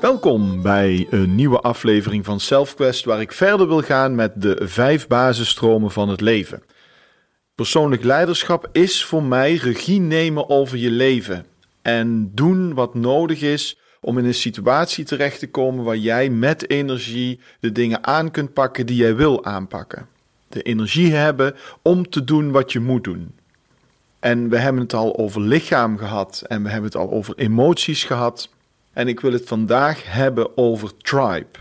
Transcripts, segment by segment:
Welkom bij een nieuwe aflevering van SelfQuest, waar ik verder wil gaan met de vijf basisstromen van het leven. Persoonlijk leiderschap is voor mij regie nemen over je leven en doen wat nodig is om in een situatie terecht te komen waar jij met energie de dingen aan kunt pakken die jij wil aanpakken. De energie hebben om te doen wat je moet doen. En we hebben het al over lichaam gehad en we hebben het al over emoties gehad. En ik wil het vandaag hebben over tribe,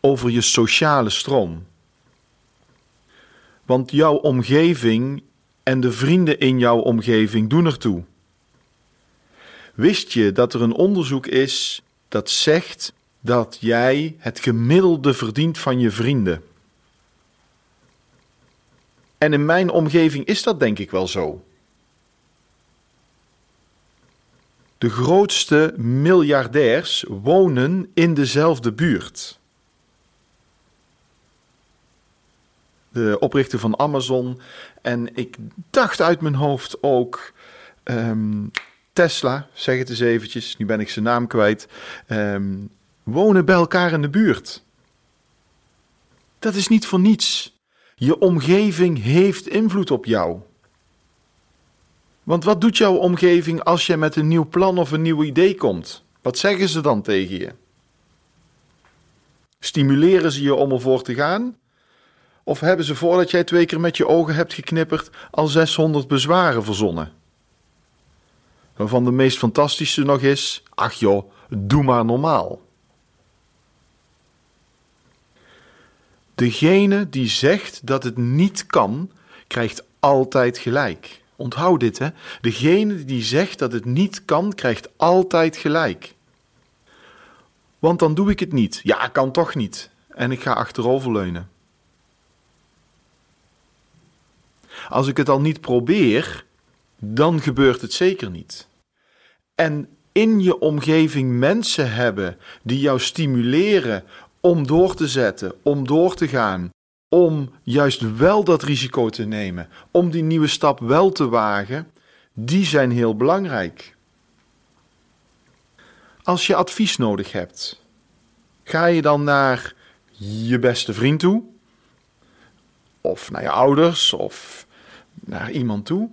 over je sociale stroom. Want jouw omgeving en de vrienden in jouw omgeving doen ertoe. Wist je dat er een onderzoek is dat zegt dat jij het gemiddelde verdient van je vrienden? En in mijn omgeving is dat denk ik wel zo. De grootste miljardairs wonen in dezelfde buurt. De oprichter van Amazon en ik dacht uit mijn hoofd ook um, Tesla, zeg het eens eventjes, nu ben ik zijn naam kwijt, um, wonen bij elkaar in de buurt. Dat is niet voor niets. Je omgeving heeft invloed op jou. Want wat doet jouw omgeving als je met een nieuw plan of een nieuw idee komt? Wat zeggen ze dan tegen je? Stimuleren ze je om ervoor te gaan? Of hebben ze voordat jij twee keer met je ogen hebt geknipperd al 600 bezwaren verzonnen? Waarvan de meest fantastische nog is: ach joh, doe maar normaal. Degene die zegt dat het niet kan, krijgt altijd gelijk. Onthoud dit, hè. Degene die zegt dat het niet kan, krijgt altijd gelijk. Want dan doe ik het niet. Ja, kan toch niet. En ik ga achteroverleunen. Als ik het al niet probeer, dan gebeurt het zeker niet. En in je omgeving mensen hebben die jou stimuleren om door te zetten, om door te gaan, om juist wel dat risico te nemen, om die nieuwe stap wel te wagen, die zijn heel belangrijk. Als je advies nodig hebt, ga je dan naar je beste vriend toe, of naar je ouders, of naar iemand toe.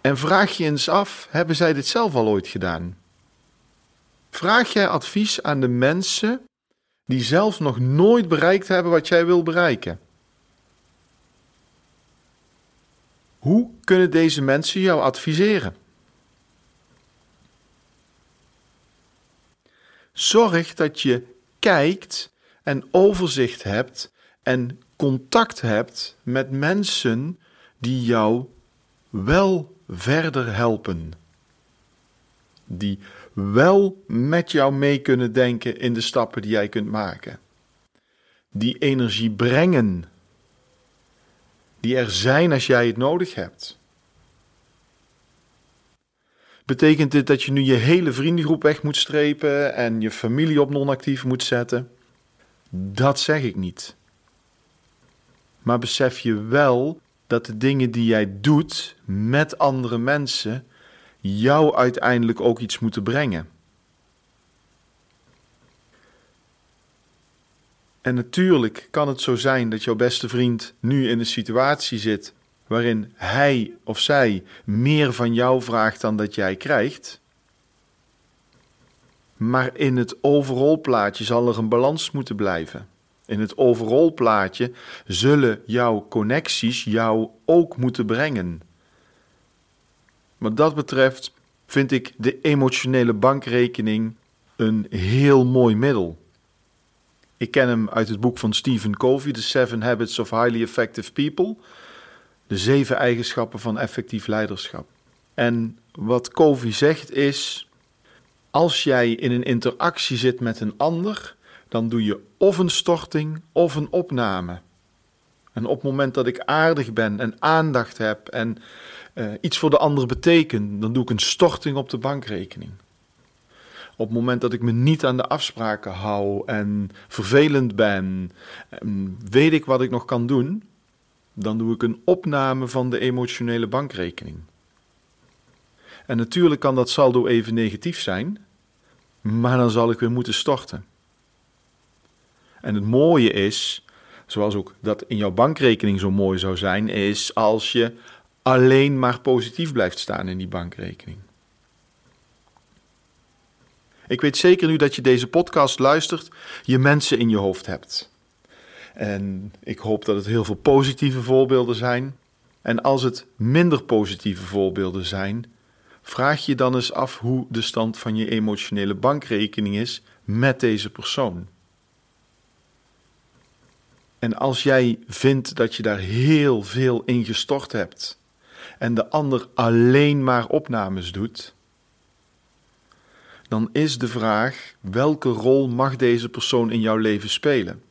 En vraag je eens af: hebben zij dit zelf al ooit gedaan? Vraag jij advies aan de mensen die zelf nog nooit bereikt hebben wat jij wil bereiken. Hoe kunnen deze mensen jou adviseren? Zorg dat je kijkt en overzicht hebt en contact hebt met mensen die jou wel verder helpen. Die wel met jou mee kunnen denken in de stappen die jij kunt maken. Die energie brengen. Die er zijn als jij het nodig hebt. Betekent dit dat je nu je hele vriendengroep weg moet strepen en je familie op non-actief moet zetten? Dat zeg ik niet. Maar besef je wel dat de dingen die jij doet met andere mensen jou uiteindelijk ook iets moeten brengen. En natuurlijk kan het zo zijn dat jouw beste vriend nu in een situatie zit waarin hij of zij meer van jou vraagt dan dat jij krijgt. Maar in het overall plaatje zal er een balans moeten blijven. In het overall plaatje zullen jouw connecties jou ook moeten brengen. Wat dat betreft vind ik de emotionele bankrekening een heel mooi middel. Ik ken hem uit het boek van Stephen Covey, The Seven Habits of Highly Effective People. De zeven eigenschappen van effectief leiderschap. En wat Covey zegt is: als jij in een interactie zit met een ander, dan doe je of een storting of een opname. En op het moment dat ik aardig ben en aandacht heb en uh, iets voor de ander beteken, dan doe ik een storting op de bankrekening. Op het moment dat ik me niet aan de afspraken hou en vervelend ben, weet ik wat ik nog kan doen, dan doe ik een opname van de emotionele bankrekening. En natuurlijk kan dat saldo even negatief zijn, maar dan zal ik weer moeten storten. En het mooie is, zoals ook dat in jouw bankrekening zo mooi zou zijn, is als je alleen maar positief blijft staan in die bankrekening. Ik weet zeker nu dat je deze podcast luistert, je mensen in je hoofd hebt. En ik hoop dat het heel veel positieve voorbeelden zijn. En als het minder positieve voorbeelden zijn, vraag je dan eens af hoe de stand van je emotionele bankrekening is met deze persoon. En als jij vindt dat je daar heel veel in gestort hebt en de ander alleen maar opnames doet, dan is de vraag: welke rol mag deze persoon in jouw leven spelen?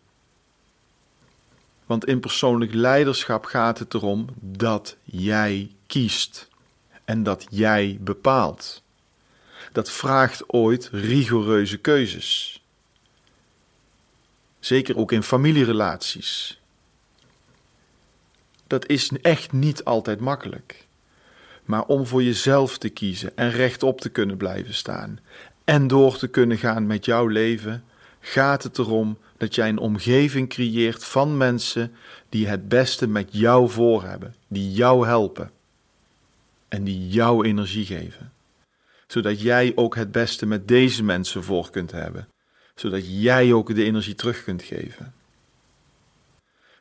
Want in persoonlijk leiderschap gaat het erom dat jij kiest en dat jij bepaalt. Dat vraagt ooit rigoureuze keuzes. Zeker ook in familierelaties. Dat is echt niet altijd makkelijk. Maar om voor jezelf te kiezen en rechtop te kunnen blijven staan en door te kunnen gaan met jouw leven, gaat het erom dat jij een omgeving creëert van mensen die het beste met jou voor hebben, die jou helpen en die jou energie geven. Zodat jij ook het beste met deze mensen voor kunt hebben, zodat jij ook de energie terug kunt geven.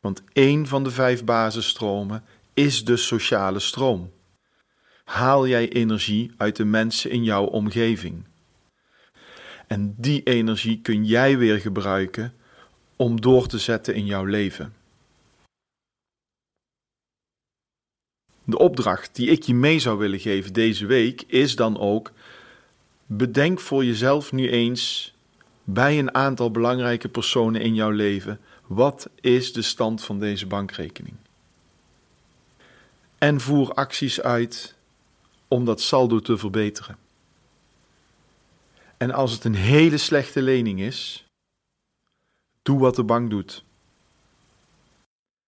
Want één van de vijf basisstromen is de sociale stroom. Haal jij energie uit de mensen in jouw omgeving. En die energie kun jij weer gebruiken om door te zetten in jouw leven. De opdracht die ik je mee zou willen geven deze week is dan ook: bedenk voor jezelf nu eens bij een aantal belangrijke personen in jouw leven: wat is de stand van deze bankrekening? En voer acties uit om dat saldo te verbeteren. En als het een hele slechte lening is, doe wat de bank doet.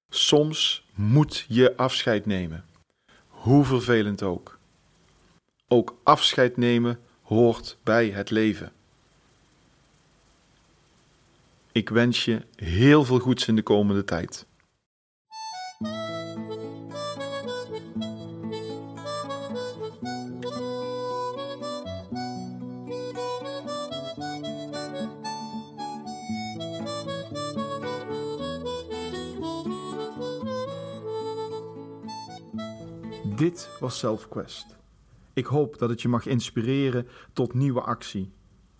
Soms moet je afscheid nemen, hoe vervelend ook. Ook afscheid nemen hoort bij het leven. Ik wens je heel veel goeds in de komende tijd. Dit was SelfQuest. Ik hoop dat het je mag inspireren tot nieuwe actie.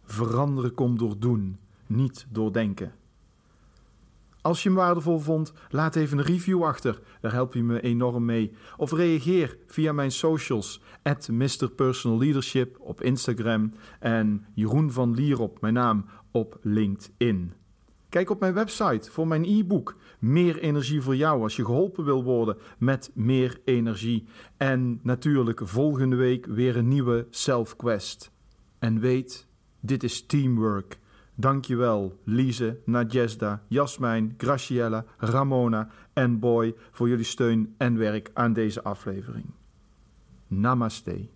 Veranderen komt door doen, niet door denken. Als je hem waardevol vond, laat even een review achter. Daar help je me enorm mee. Of reageer via mijn socials. At Mr. Personal Leadership op Instagram. En Jeroen van Lierop, mijn naam, op LinkedIn. Kijk op mijn website voor mijn e-book. Meer energie voor jou als je geholpen wil worden met meer energie. En natuurlijk volgende week weer een nieuwe Self Quest. En weet, dit is teamwork. Dankjewel Lise, Nadjesda, Jasmijn, Graciella, Ramona en Boy voor jullie steun en werk aan deze aflevering. Namaste.